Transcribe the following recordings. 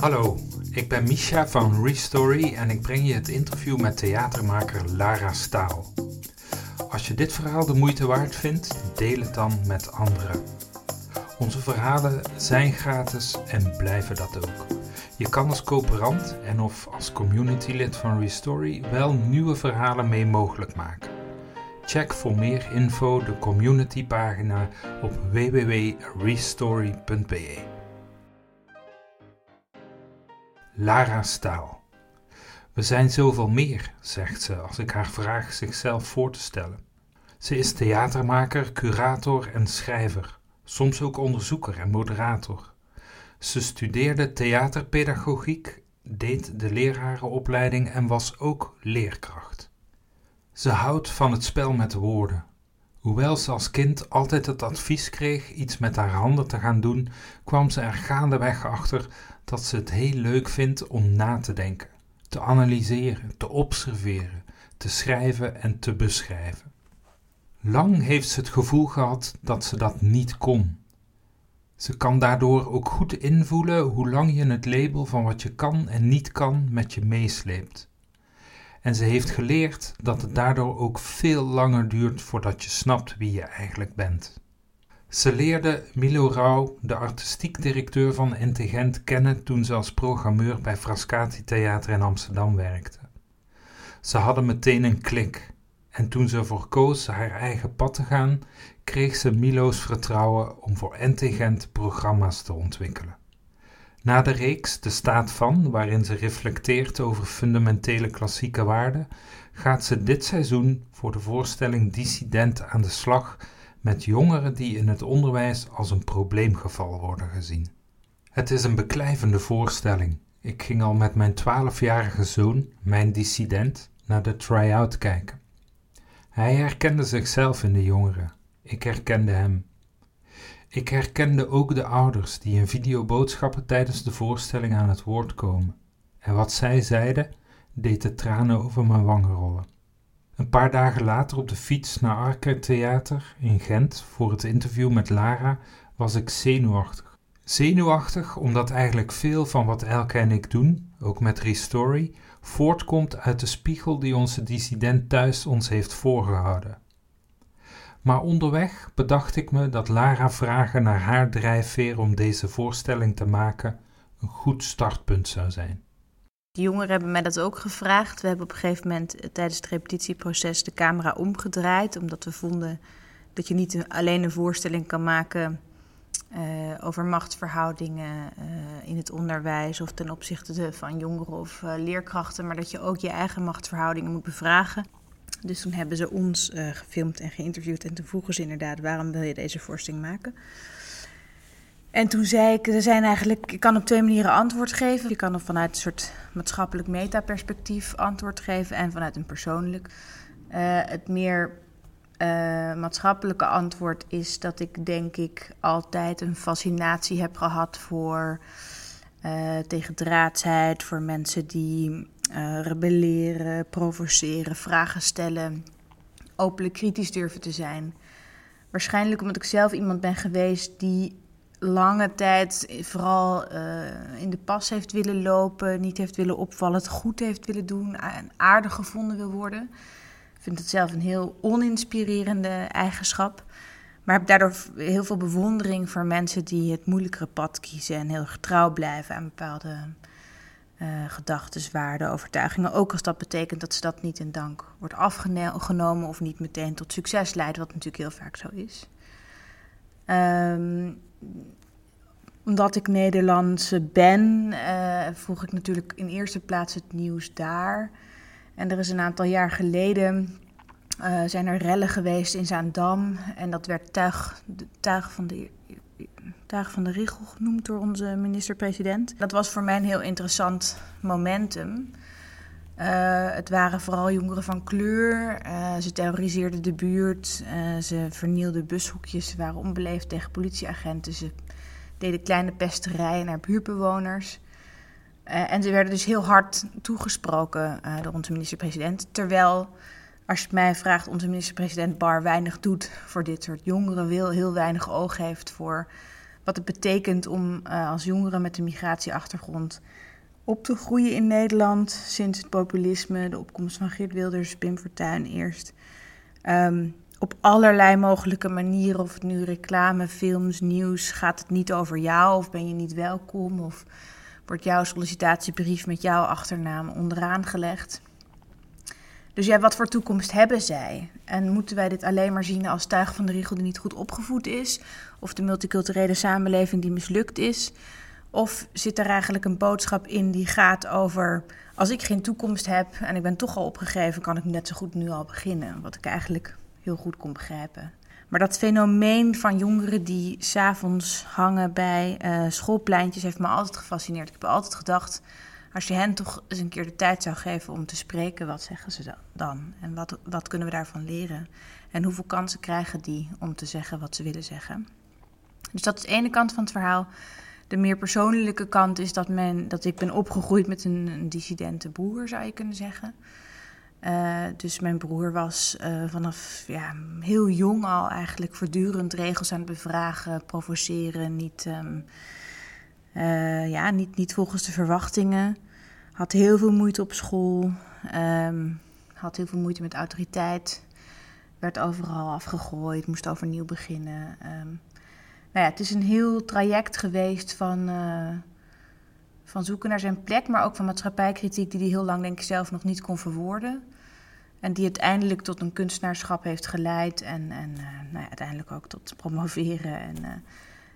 Hallo, ik ben Misha van Restory en ik breng je het interview met theatermaker Lara Staal. Als je dit verhaal de moeite waard vindt, deel het dan met anderen. Onze verhalen zijn gratis en blijven dat ook. Je kan als coöperant en of als communitylid van Restory wel nieuwe verhalen mee mogelijk maken. Check voor meer info de communitypagina op www.restory.be. Lara Staal. We zijn zoveel meer, zegt ze als ik haar vraag zichzelf voor te stellen. Ze is theatermaker, curator en schrijver, soms ook onderzoeker en moderator. Ze studeerde theaterpedagogiek, deed de lerarenopleiding en was ook leerkracht. Ze houdt van het spel met woorden. Hoewel ze als kind altijd het advies kreeg iets met haar handen te gaan doen, kwam ze er gaandeweg achter dat ze het heel leuk vindt om na te denken, te analyseren, te observeren, te schrijven en te beschrijven. Lang heeft ze het gevoel gehad dat ze dat niet kon. Ze kan daardoor ook goed invoelen hoe lang je het label van wat je kan en niet kan met je meesleept. En ze heeft geleerd dat het daardoor ook veel langer duurt voordat je snapt wie je eigenlijk bent. Ze leerde Milo Rauw, de artistiek directeur van Intelligent, kennen toen ze als programmeur bij Frascati Theater in Amsterdam werkte. Ze hadden meteen een klik en toen ze ervoor koos haar eigen pad te gaan, kreeg ze Milo's vertrouwen om voor Intelligent programma's te ontwikkelen. Na de reeks De Staat van, waarin ze reflecteert over fundamentele klassieke waarden, gaat ze dit seizoen voor de voorstelling Dissident aan de slag met jongeren die in het onderwijs als een probleemgeval worden gezien. Het is een beklijvende voorstelling. Ik ging al met mijn twaalfjarige zoon, mijn dissident, naar de try-out kijken. Hij herkende zichzelf in de jongeren. Ik herkende hem. Ik herkende ook de ouders die in videoboodschappen tijdens de voorstelling aan het woord komen. En wat zij zeiden, deed de tranen over mijn wangen rollen. Een paar dagen later op de fiets naar Arke Theater in Gent voor het interview met Lara was ik zenuwachtig. Zenuwachtig omdat eigenlijk veel van wat Elke en ik doen, ook met Restory, voortkomt uit de spiegel die onze dissident thuis ons heeft voorgehouden. Maar onderweg bedacht ik me dat Lara vragen naar haar drijfveer om deze voorstelling te maken een goed startpunt zou zijn. De jongeren hebben mij dat ook gevraagd. We hebben op een gegeven moment eh, tijdens het repetitieproces de camera omgedraaid, omdat we vonden dat je niet alleen een voorstelling kan maken uh, over machtsverhoudingen uh, in het onderwijs of ten opzichte van jongeren of leerkrachten, maar dat je ook je eigen machtsverhoudingen moet bevragen. Dus toen hebben ze ons gefilmd en geïnterviewd en toen vroegen ze inderdaad waarom wil je deze voorstelling maken. En toen zei ik, er zijn eigenlijk, ik kan op twee manieren antwoord geven. Je kan vanuit een soort maatschappelijk metaperspectief antwoord geven en vanuit een persoonlijk. Uh, het meer uh, maatschappelijke antwoord is dat ik denk ik altijd een fascinatie heb gehad voor uh, tegendraadsheid, voor mensen die rebelleren, provoceren, vragen stellen, openlijk kritisch durven te zijn. Waarschijnlijk omdat ik zelf iemand ben geweest die lange tijd vooral uh, in de pas heeft willen lopen, niet heeft willen opvallen, het goed heeft willen doen en aardig gevonden wil worden. Ik vind het zelf een heel oninspirerende eigenschap. Maar heb daardoor heel veel bewondering voor mensen die het moeilijkere pad kiezen en heel getrouw blijven aan bepaalde uh, gedachten, waarden, overtuigingen. Ook als dat betekent dat ze dat niet in dank wordt afgenomen of niet meteen tot succes leidt, wat natuurlijk heel vaak zo is. Um, omdat ik Nederlandse ben, uh, volg ik natuurlijk in eerste plaats het nieuws daar. En er is een aantal jaar geleden uh, zijn er rellen geweest in Zaandam. En dat werd tuig, tuig, van de, tuig van de Richel genoemd door onze minister-president. Dat was voor mij een heel interessant momentum. Uh, het waren vooral jongeren van kleur. Uh, ze terroriseerden de buurt. Uh, ze vernielden bushoekjes. Ze waren onbeleefd tegen politieagenten. Ze deden kleine pesterijen naar buurtbewoners. en ze werden dus heel hard toegesproken door onze minister-president. Terwijl, als je mij vraagt, onze minister-president Bar weinig doet voor dit soort jongeren. Wil heel weinig oog heeft voor wat het betekent om uh, als jongere met een migratieachtergrond op te groeien in Nederland sinds het populisme, de opkomst van Geert Wilders, Pim Fortuyn eerst. Um, op allerlei mogelijke manieren, of het nu reclame, films, nieuws, gaat het niet over jou of ben je niet welkom of wordt jouw sollicitatiebrief met jouw achternaam onderaan gelegd. Dus ja, wat voor toekomst hebben zij? En moeten wij dit alleen maar zien als tuig van de regel die niet goed opgevoed is? Of de multiculturele samenleving die mislukt is? Of zit er eigenlijk een boodschap in die gaat over: als ik geen toekomst heb en ik ben toch al opgegeven, kan ik net zo goed nu al beginnen? Wat ik eigenlijk heel goed kon begrijpen. Maar dat fenomeen van jongeren die s'avonds hangen bij uh, schoolpleintjes heeft me altijd gefascineerd. Ik heb altijd gedacht, als je hen toch eens een keer de tijd zou geven om te spreken, wat zeggen ze dan? En wat, wat kunnen we daarvan leren? En hoeveel kansen krijgen die om te zeggen wat ze willen zeggen? Dus dat is de ene kant van het verhaal. De meer persoonlijke kant is dat, men, dat ik ben opgegroeid met een, dissidente broer, zou je kunnen zeggen. Uh, dus mijn broer was uh, vanaf ja, heel jong al eigenlijk voortdurend regels aan het bevragen, provoceren, niet, um, uh, ja, niet, niet volgens de verwachtingen. Had heel veel moeite op school, um, had heel veel moeite met autoriteit, werd overal afgegooid, moest overnieuw beginnen. Um, nou ja, het is een heel traject geweest van, van zoeken naar zijn plek, maar ook van maatschappijkritiek die hij heel lang denk ik zelf nog niet kon verwoorden. En die uiteindelijk tot een kunstenaarschap heeft geleid en, en uh, nou ja, uiteindelijk ook tot promoveren. En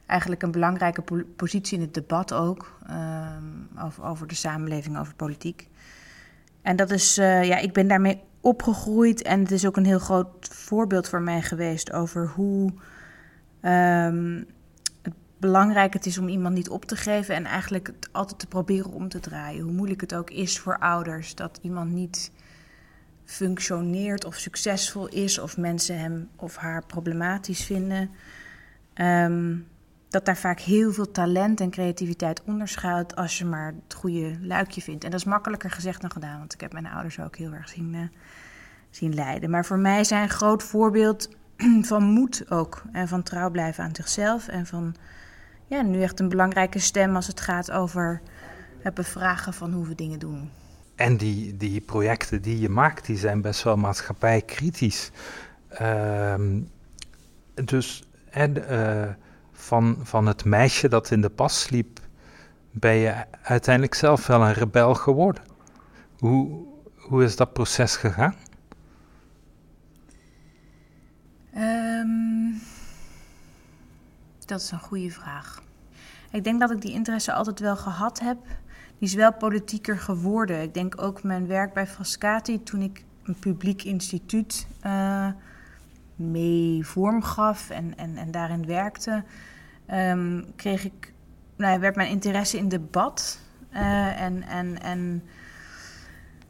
eigenlijk een belangrijke po positie in het debat ook um, over, over de samenleving, over politiek. En dat is, uh, ja, ik ben daarmee opgegroeid en het is ook een heel groot voorbeeld voor mij geweest over hoe het belangrijk het is om iemand niet op te geven en eigenlijk het altijd te proberen om te draaien. Hoe moeilijk het ook is voor ouders dat iemand niet functioneert of succesvol is, of mensen hem of haar problematisch vinden. Um, dat daar vaak heel veel talent en creativiteit onder schuilt als je maar het goede luikje vindt. En dat is makkelijker gezegd dan gedaan, want ik heb mijn ouders ook heel erg zien, uh, zien lijden. Maar voor mij zijn een groot voorbeeld van moed ook. En van trouw blijven aan zichzelf. En van ja, nu echt een belangrijke stem als het gaat over het bevragen van hoe we dingen doen. En die, die projecten die je maakt, die zijn best wel maatschappijkritisch. Uh, dus en, van, van het meisje dat in de pas sliep, ben je uiteindelijk zelf wel een rebel geworden. Hoe, hoe is dat proces gegaan? Um, dat is een goede vraag. Ik denk dat ik die interesse altijd wel gehad heb die is wel politieker geworden. Ik denk ook mijn werk bij Frascati, toen ik een publiek instituut uh, mee vorm gaf en, en, en daarin werkte, um, kreeg ik, nou, werd mijn interesse in debat uh, en, en, en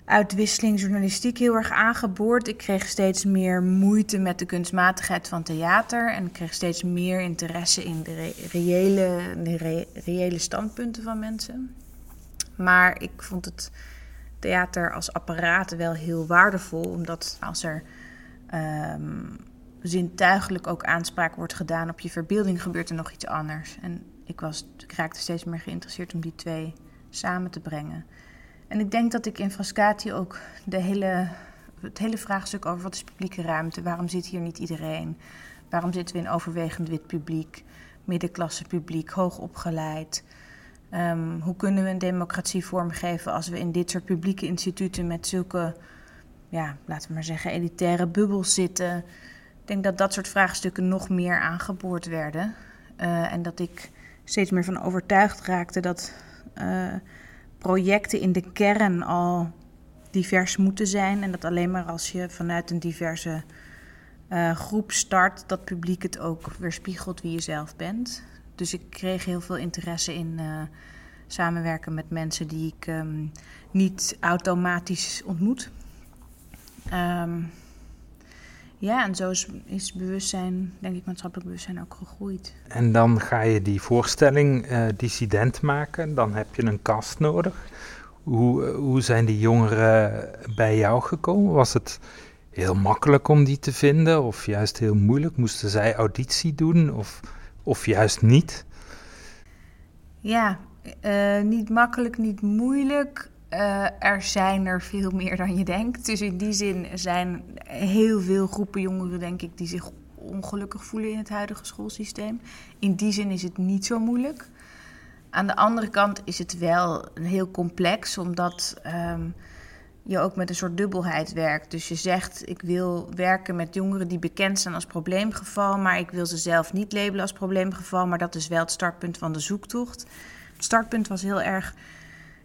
uitwisseling journalistiek heel erg aangeboord. Ik kreeg steeds meer moeite met de kunstmatigheid van theater en ik kreeg steeds meer interesse in de reële, de re reële standpunten van mensen. Maar ik vond het theater als apparaat wel heel waardevol, omdat als er um, zintuigelijk ook aanspraak wordt gedaan op je verbeelding, gebeurt er nog iets anders. En ik, was, ik raakte steeds meer geïnteresseerd om die twee samen te brengen. En ik denk dat ik in Frascati ook de hele, het hele vraagstuk over wat is publieke ruimte, waarom zit hier niet iedereen, waarom zitten we in overwegend wit publiek, middenklasse publiek, hoog opgeleid. Um, hoe kunnen we een democratie vormgeven als we in dit soort publieke instituten met zulke, ja, laten we maar zeggen, elitaire bubbels zitten? Ik denk dat dat soort vraagstukken nog meer aangeboord werden. Uh, en dat ik steeds meer van overtuigd raakte dat uh, projecten in de kern al divers moeten zijn. En dat alleen maar als je vanuit een diverse uh, groep start, dat publiek het ook weerspiegelt wie je zelf bent. Dus ik kreeg heel veel interesse in samenwerken met mensen die ik um, niet automatisch ontmoet. Um, ja, en zo is, is bewustzijn, denk ik, maatschappelijk bewustzijn ook gegroeid. En dan ga je die voorstelling uh, dissident maken, dan heb je een kast nodig. Hoe, hoe zijn die jongeren bij jou gekomen? Was het heel makkelijk om die te vinden of juist heel moeilijk? Moesten zij auditie doen of of juist niet? Ja, uh, niet makkelijk, niet moeilijk. Uh, er zijn er veel meer dan je denkt. Dus in die zin zijn heel veel groepen jongeren, denk ik, die zich ongelukkig voelen in het huidige schoolsysteem. In die zin is het niet zo moeilijk. Aan de andere kant is het wel heel complex, omdat um, je ook met een soort dubbelheid werkt. Dus je zegt, ik wil werken met jongeren die bekend zijn als probleemgeval, maar ik wil ze zelf niet labelen als probleemgeval. Maar dat is wel het startpunt van de zoektocht. Het startpunt was heel erg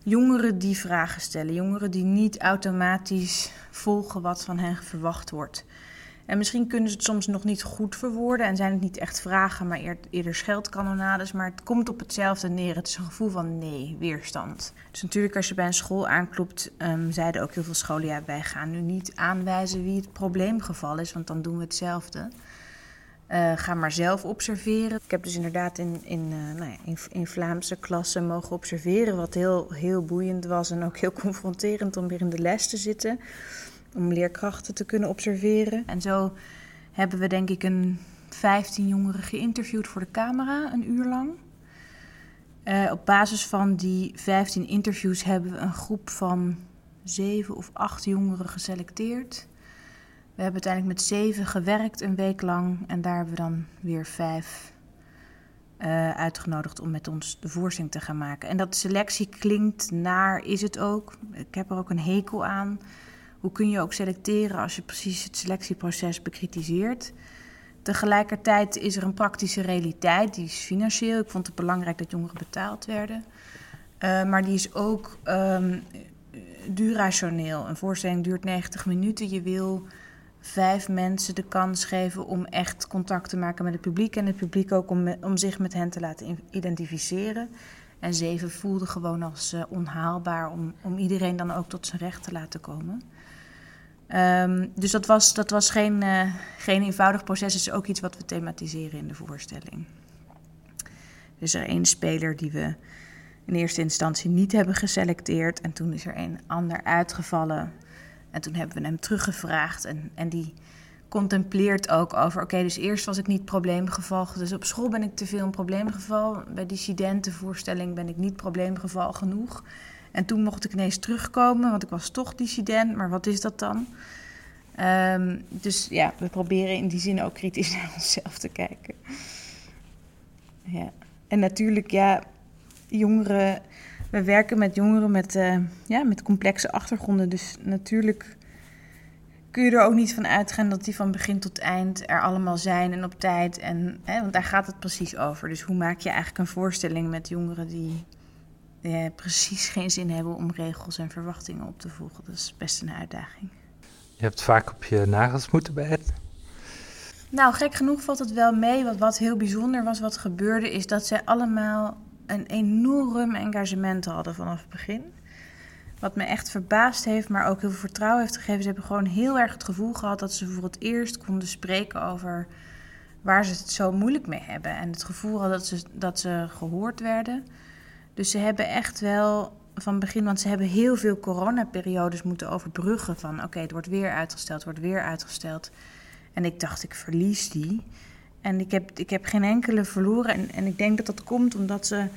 jongeren die vragen stellen. Jongeren die niet automatisch volgen wat van hen verwacht wordt. En misschien kunnen ze het soms nog niet goed verwoorden en zijn het niet echt vragen, maar eerder scheldkanonades. Maar het komt op hetzelfde neer. Het is een gevoel van nee, weerstand. Dus natuurlijk, als je bij een school aanklopt, um, zeiden ook heel veel scholen: ja, wij gaan nu niet aanwijzen wie het probleemgeval is, want dan doen we hetzelfde. Uh, ga maar zelf observeren. Ik heb dus inderdaad in, in, uh, nou ja, in, in, Vlaamse klassen mogen observeren, wat heel, heel boeiend was en ook heel confronterend om weer in de les te zitten. Om leerkrachten te kunnen observeren. En zo hebben we denk ik een 15 jongeren geïnterviewd voor de camera, een uur lang. Uh, op basis van die 15 interviews hebben we een groep van zeven of acht jongeren geselecteerd. We hebben uiteindelijk met zeven gewerkt een week lang en daar hebben we dan weer vijf uh, uitgenodigd om met ons de voorstelling te gaan maken. En dat selectie klinkt naar, is het ook. Ik heb er ook een hekel aan. Hoe kun je ook selecteren als je precies het selectieproces bekritiseert? Tegelijkertijd is er een praktische realiteit, die is financieel. Ik vond het belangrijk dat jongeren betaald werden. Uh, maar die is ook um, durationeel. Een voorstelling duurt 90 minuten. Je wil vijf mensen de kans geven om echt contact te maken met het publiek. En het publiek ook om, om zich met hen te laten identificeren. En zeven voelde gewoon als uh, onhaalbaar om, om iedereen dan ook tot zijn recht te laten komen. Um, dus dat was, dat was geen, uh, geen eenvoudig proces. Het is ook iets wat we thematiseren in de voorstelling. Is er één speler die we in eerste instantie niet hebben geselecteerd. En toen is er een ander uitgevallen en toen hebben we hem teruggevraagd en, en die contempleert ook over... oké, dus eerst was ik niet probleemgeval, dus op school ben ik te veel een probleemgeval. Bij dissidentenvoorstelling ben ik niet probleemgeval genoeg. En toen mocht ik ineens terugkomen, want ik was toch dissident, maar wat is dat dan? Um, dus ja, we proberen in die zin ook kritisch naar onszelf te kijken. Ja. En natuurlijk, ja, jongeren we werken met jongeren met, uh, ja, met complexe achtergronden. Dus natuurlijk kun je er ook niet van uitgaan dat die van begin tot eind er allemaal zijn en op tijd. En, hè, want daar gaat het precies over. Dus hoe maak je eigenlijk een voorstelling met jongeren die eh, precies geen zin hebben om regels en verwachtingen op te volgen? Dat is best een uitdaging. Je hebt vaak op je nagels moeten bijten. Nou, gek genoeg valt het wel mee. Wat, wat heel bijzonder was, wat gebeurde, is dat zij allemaal een enorm engagement hadden vanaf het begin. Wat me echt verbaasd heeft, maar ook heel veel vertrouwen heeft gegeven. Ze hebben gewoon heel erg het gevoel gehad dat ze voor het eerst konden spreken over waar ze het zo moeilijk mee hebben. En het gevoel hadden dat ze, dat ze gehoord werden. Dus ze hebben echt wel van begin, want ze hebben heel veel coronaperiodes moeten overbruggen. Van oké, het wordt weer uitgesteld, wordt weer uitgesteld. En ik dacht, ik verlies die. En ik heb, ik heb geen enkele verloren. En, en ik denk dat dat komt omdat ze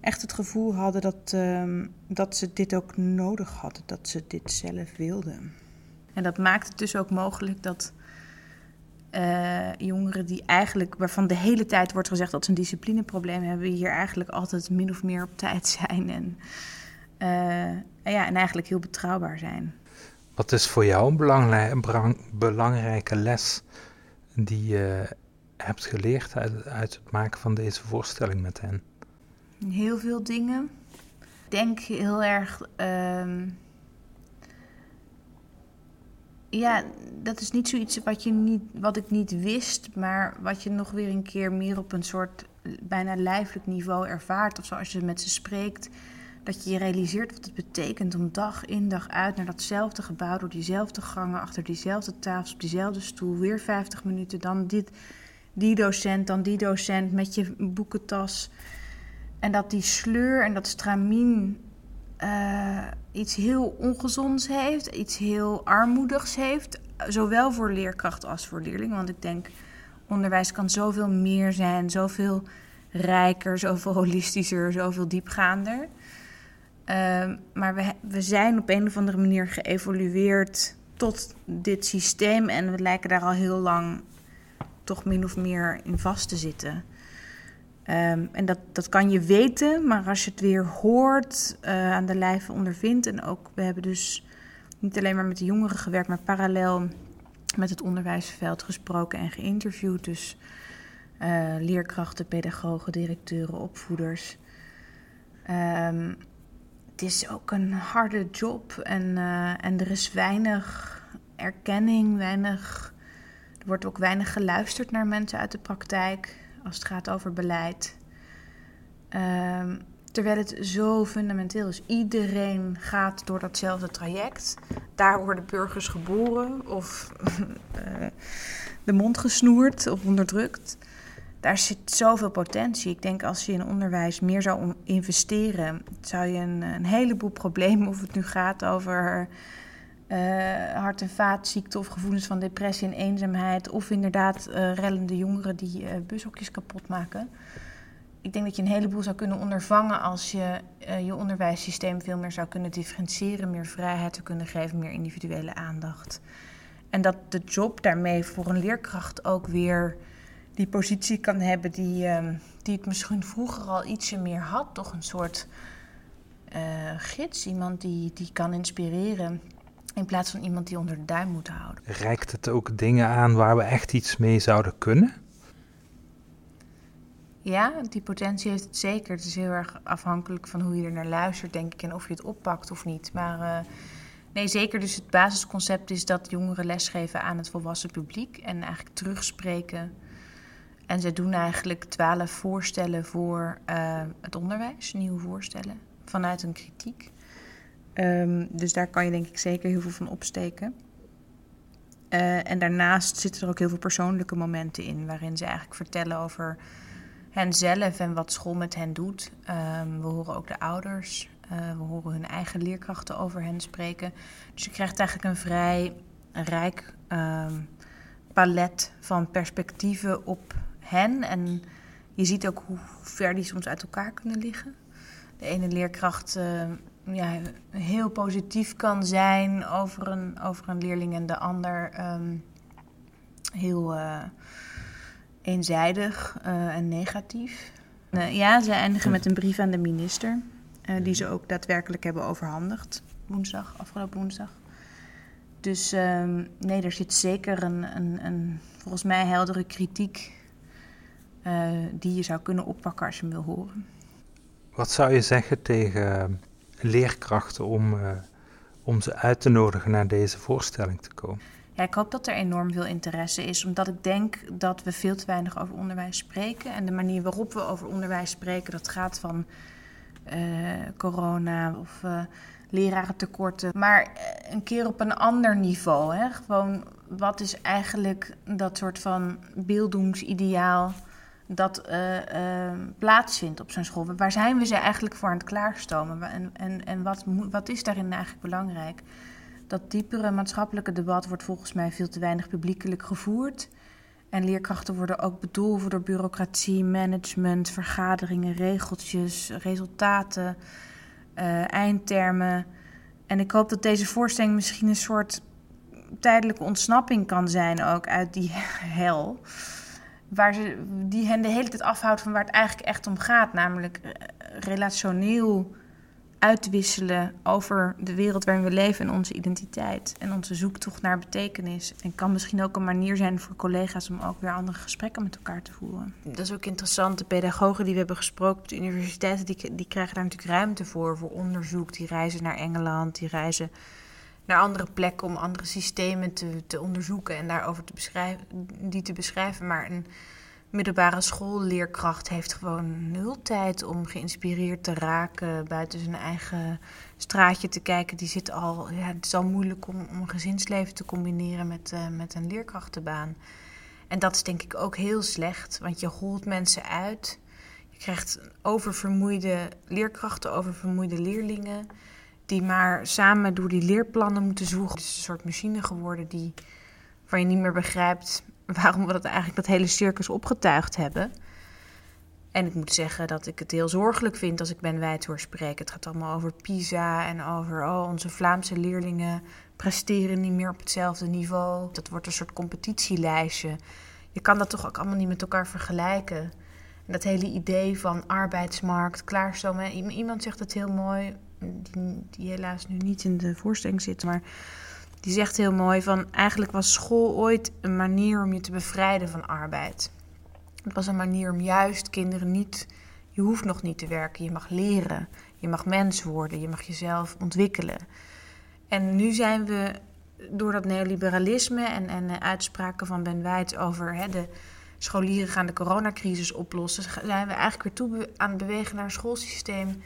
echt het gevoel hadden dat, uh, dat ze dit ook nodig hadden. Dat ze dit zelf wilden. En dat maakt het dus ook mogelijk dat uh, jongeren die eigenlijk, waarvan de hele tijd wordt gezegd dat ze een disciplineprobleem hebben, hier eigenlijk altijd min of meer op tijd zijn. En, uh, ja, en eigenlijk heel betrouwbaar zijn. Wat is voor jou een belangrij belangrijke les die je hebt geleerd uit, het maken van deze voorstelling met hen? Heel veel dingen. Ik denk heel erg. Um, ja, dat is niet zoiets wat, je niet, wat ik niet wist, maar wat je nog weer een keer meer op een soort bijna lijfelijk niveau ervaart. Of zoals je met ze spreekt, dat je je realiseert wat het betekent om dag in dag uit naar datzelfde gebouw, door diezelfde gangen, achter diezelfde tafels, op diezelfde stoel, weer 50 minuten, dan dit die docent, dan die docent met je boekentas. En dat die sleur en dat stramien uh, iets heel ongezonds heeft, iets heel armoedigs heeft. Zowel voor leerkracht als voor leerling. Want ik denk, onderwijs kan zoveel meer zijn, zoveel rijker, zoveel holistischer, zoveel diepgaander. Ehm, maar we, we zijn op een of andere manier geëvolueerd tot dit systeem en we lijken daar al heel lang toch min of meer in vast te zitten. Ehm, en dat, dat kan je weten, maar als je het weer hoort, uh, aan de lijve ondervindt. En ook, we hebben dus niet alleen maar met de jongeren gewerkt, maar parallel met het onderwijsveld gesproken en geïnterviewd. Dus uh, leerkrachten, pedagogen, directeuren, opvoeders. Um, het is ook een harde job en, uh, en er is weinig erkenning, weinig. Wordt ook weinig geluisterd naar mensen uit de praktijk als het gaat over beleid. Um, terwijl het zo fundamenteel is. Iedereen gaat door datzelfde traject. Daar worden burgers geboren of uh, de mond gesnoerd of onderdrukt daar zit zoveel potentie. Ik denk als je in onderwijs meer zou investeren, zou je een, een heleboel problemen, of het nu gaat over uh, hart- en vaatziekten of gevoelens van depressie en eenzaamheid, of inderdaad uh, rellende jongeren die uh, bushokjes kapot maken. Ik denk dat je een heleboel zou kunnen ondervangen als je je onderwijssysteem veel meer zou kunnen differentiëren, meer vrijheid te kunnen geven, meer individuele aandacht. En dat de job daarmee voor een leerkracht ook weer die positie kan hebben die, uh, die het misschien vroeger al ietsje meer had. Toch een soort gids, iemand die, die kan inspireren. In plaats van iemand die onder de duim moet houden. Reikt het ook dingen aan waar we echt iets mee zouden kunnen? Ja, die potentie heeft het zeker. Het is heel erg afhankelijk van hoe je er naar luistert, denk ik, en of je het oppakt of niet. Maar uh, nee, zeker. Dus het basisconcept is dat jongeren lesgeven aan het volwassen publiek en eigenlijk terugspreken en ze doen eigenlijk twaalf voorstellen voor uh, het onderwijs, nieuwe voorstellen, vanuit een kritiek. Um, dus daar kan je denk ik zeker heel veel van opsteken. Uh, en daarnaast zitten er ook heel veel persoonlijke momenten in, waarin ze eigenlijk vertellen over henzelf en wat school met hen doet. Um, we horen ook de ouders, uh, we horen hun eigen leerkrachten over hen spreken. Dus je krijgt eigenlijk een vrij rijk um, palet van perspectieven op hen. En je ziet ook hoe ver die soms uit elkaar kunnen liggen. De ene leerkracht ja, heel positief kan zijn over een, over een leerling en de ander um, heel uh, eenzijdig uh, en negatief. ja, ze eindigen met een brief aan de minister, die ze ook daadwerkelijk hebben overhandigd. Woensdag, afgelopen woensdag. Dus um, nee, er zit zeker een, een, een volgens mij heldere kritiek die je zou kunnen oppakken als je hem wil horen. Wat zou je zeggen tegen leerkrachten om, uh, om ze uit te nodigen naar deze voorstelling te komen? Ja, ik hoop dat er enorm veel interesse is, omdat ik denk dat we veel te weinig over onderwijs spreken. En de manier waarop we over onderwijs spreken, dat gaat van uh, corona of uh, lerarentekorten. Maar een keer op een ander niveau. Hè? Gewoon, wat is eigenlijk dat soort van beeldingsideaal dat uh, uh, plaatsvindt op zo'n school. Waar zijn we ze eigenlijk voor aan het klaarstomen? En, en, en wat, wat is daarin eigenlijk belangrijk? Dat diepere maatschappelijke debat wordt volgens mij veel te weinig publiekelijk gevoerd. En leerkrachten worden ook bedolven door bureaucratie, management, vergaderingen, regeltjes, resultaten, uh, eindtermen. En ik hoop dat deze voorstelling misschien een soort tijdelijke ontsnapping kan zijn ook uit die hel waar ze, die hen de hele tijd afhoudt van waar het eigenlijk echt om gaat. Namelijk eh, relationeel uitwisselen over de wereld waarin we leven en onze identiteit. En onze zoektocht naar betekenis. En kan misschien ook een manier zijn voor collega's om ook weer andere gesprekken met elkaar te voeren. Dat is ook interessant. De pedagogen die we hebben gesproken op de universiteiten, die, die krijgen daar natuurlijk ruimte voor. Voor onderzoek. Die reizen naar Engeland, die reizen naar andere plekken om andere systemen te, te onderzoeken en daarover te beschrijven, die te beschrijven. Maar een middelbare schoolleerkracht heeft gewoon nul tijd om geïnspireerd te raken, buiten zijn eigen straatje te kijken. Die zit al, ja, het is al moeilijk om, een gezinsleven te combineren met, uh, met een leerkrachtenbaan. En dat is denk ik ook heel slecht, want je holt mensen uit. Je krijgt oververmoeide leerkrachten, oververmoeide leerlingen die maar samen door die leerplannen moeten zoeken. Het is een soort machine geworden die, waar je niet meer begrijpt waarom we dat eigenlijk dat hele circus opgetuigd hebben. En ik moet zeggen dat ik het heel zorgelijk vind als ik Ben Wijd hoor spreken. Het gaat allemaal over PISA en over oh, onze Vlaamse leerlingen presteren niet meer op hetzelfde niveau. Dat wordt een soort competitielijstje. Je kan dat toch ook allemaal niet met elkaar vergelijken. En dat hele idee van arbeidsmarkt, klaarstomen. Iemand zegt het heel mooi, die, die helaas nu niet in de voorstelling zit, maar die zegt heel mooi van eigenlijk was school ooit een manier om je te bevrijden van arbeid. Het was een manier om juist kinderen niet, je hoeft nog niet te werken, je mag leren, je mag mens worden, je mag jezelf ontwikkelen. En nu zijn we door dat neoliberalisme en, en uitspraken van Ben Wijts over hè, de scholieren gaan de coronacrisis oplossen, zijn we eigenlijk weer toe aan het bewegen naar een schoolsysteem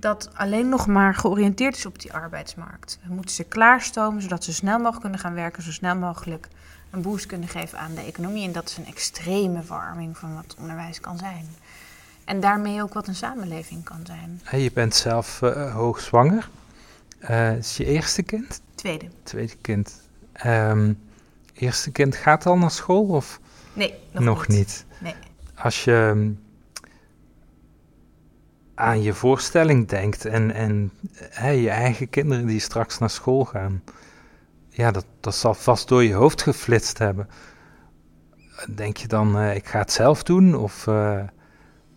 dat alleen nog maar georiënteerd is op die arbeidsmarkt. We moeten ze klaarstomen zodat ze snel mogelijk kunnen gaan werken, zo snel mogelijk een boost kunnen geven aan de economie. En dat is een extreme verarming van wat onderwijs kan zijn. En daarmee ook wat een samenleving kan zijn. Je bent zelf uh, hoogzwanger. Uh, is je eerste kind? Tweede. Tweede kind. Um, eerste kind gaat al naar school of? Nee, nog, nog niet. niet. Nee. Als je aan je voorstelling denkt en, en je eigen kinderen die straks naar school gaan, ja, dat, dat zal vast door je hoofd geflitst hebben. Denk je dan, uh, ik ga het zelf doen? Of, uh,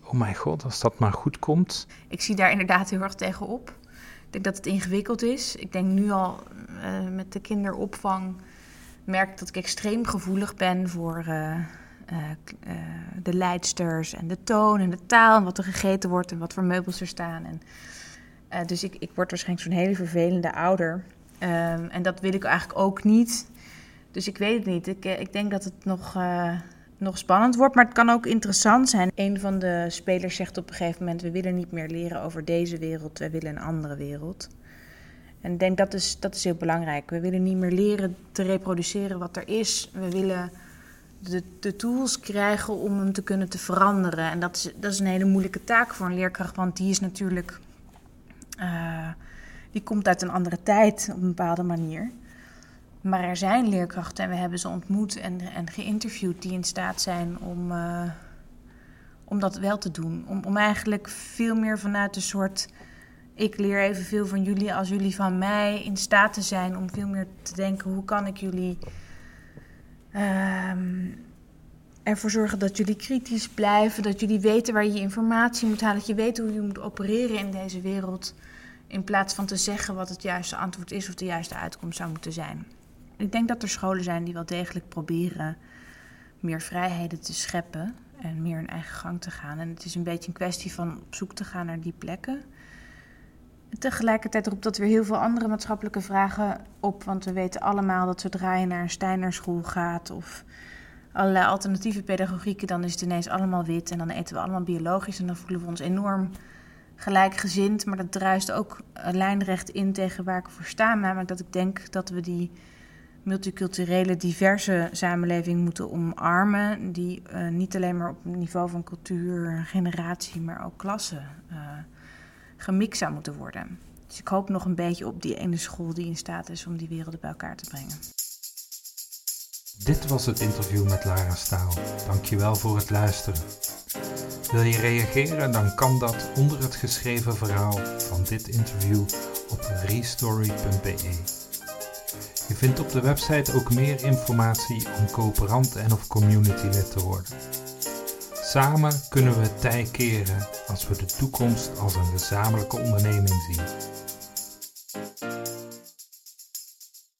oh mijn god, als dat maar goed komt? Ik zie daar inderdaad heel erg tegen op. Ik denk dat het ingewikkeld is. Ik denk nu al uh, met de kinderopvang merk dat ik extreem gevoelig ben voor uh, de leidsters en de toon en de taal en wat er gegeten wordt en wat voor meubels er staan. En, uh, dus ik, ik word waarschijnlijk zo'n hele vervelende ouder. Um, en dat wil ik eigenlijk ook niet. Dus ik weet het niet. Ik, ik denk dat het nog, nog spannend wordt, maar het kan ook interessant zijn. Een van de spelers zegt op een gegeven moment: We willen niet meer leren over deze wereld, wij willen een andere wereld. En ik denk dat is, dat is heel belangrijk. We willen niet meer leren te reproduceren wat er is. We willen de, tools krijgen om hem te kunnen te veranderen. En dat is, dat is een hele moeilijke taak voor een leerkracht, want die is natuurlijk. Uh, die komt uit een andere tijd op een bepaalde manier. Maar er zijn leerkrachten en we hebben ze ontmoet en, en geïnterviewd die in staat zijn om, uh, om dat wel te doen. Om, om eigenlijk veel meer vanuit een soort. Ik leer evenveel van jullie als jullie van mij in staat te zijn om veel meer te denken: hoe kan ik jullie Um, ervoor zorgen dat jullie kritisch blijven, dat jullie weten waar je informatie moet halen, dat je weet hoe je moet opereren in deze wereld, in plaats van te zeggen wat het juiste antwoord is of de juiste uitkomst zou moeten zijn. Ik denk dat er scholen zijn die wel degelijk proberen meer vrijheden te scheppen en meer hun eigen gang te gaan. En het is een beetje een kwestie van op zoek te gaan naar die plekken. Tegelijkertijd roept dat weer heel veel andere maatschappelijke vragen op. Want we weten allemaal dat zodra je naar een Steinerschool gaat of allerlei alternatieve pedagogieken, dan is het ineens allemaal wit en dan eten we allemaal biologisch en dan voelen we ons enorm gelijkgezind. Maar dat druist ook lijnrecht in tegen waar ik voor sta. Namelijk dat ik denk dat we die multiculturele, diverse samenleving moeten omarmen. Die uh, niet alleen maar op niveau van cultuur, generatie, maar ook klasse. Uh, gemixt zou moeten worden. Dus ik hoop nog een beetje op die ene school die in staat is om die werelden bij elkaar te brengen. Dit was het interview met Lara Staal. Dankjewel voor het luisteren. Wil je reageren, dan kan dat onder het geschreven verhaal van dit interview op restory.be. Je vindt op de website ook meer informatie om coöperant en of community lid te worden. Samen kunnen we het tij keren als we de toekomst als een gezamenlijke onderneming zien.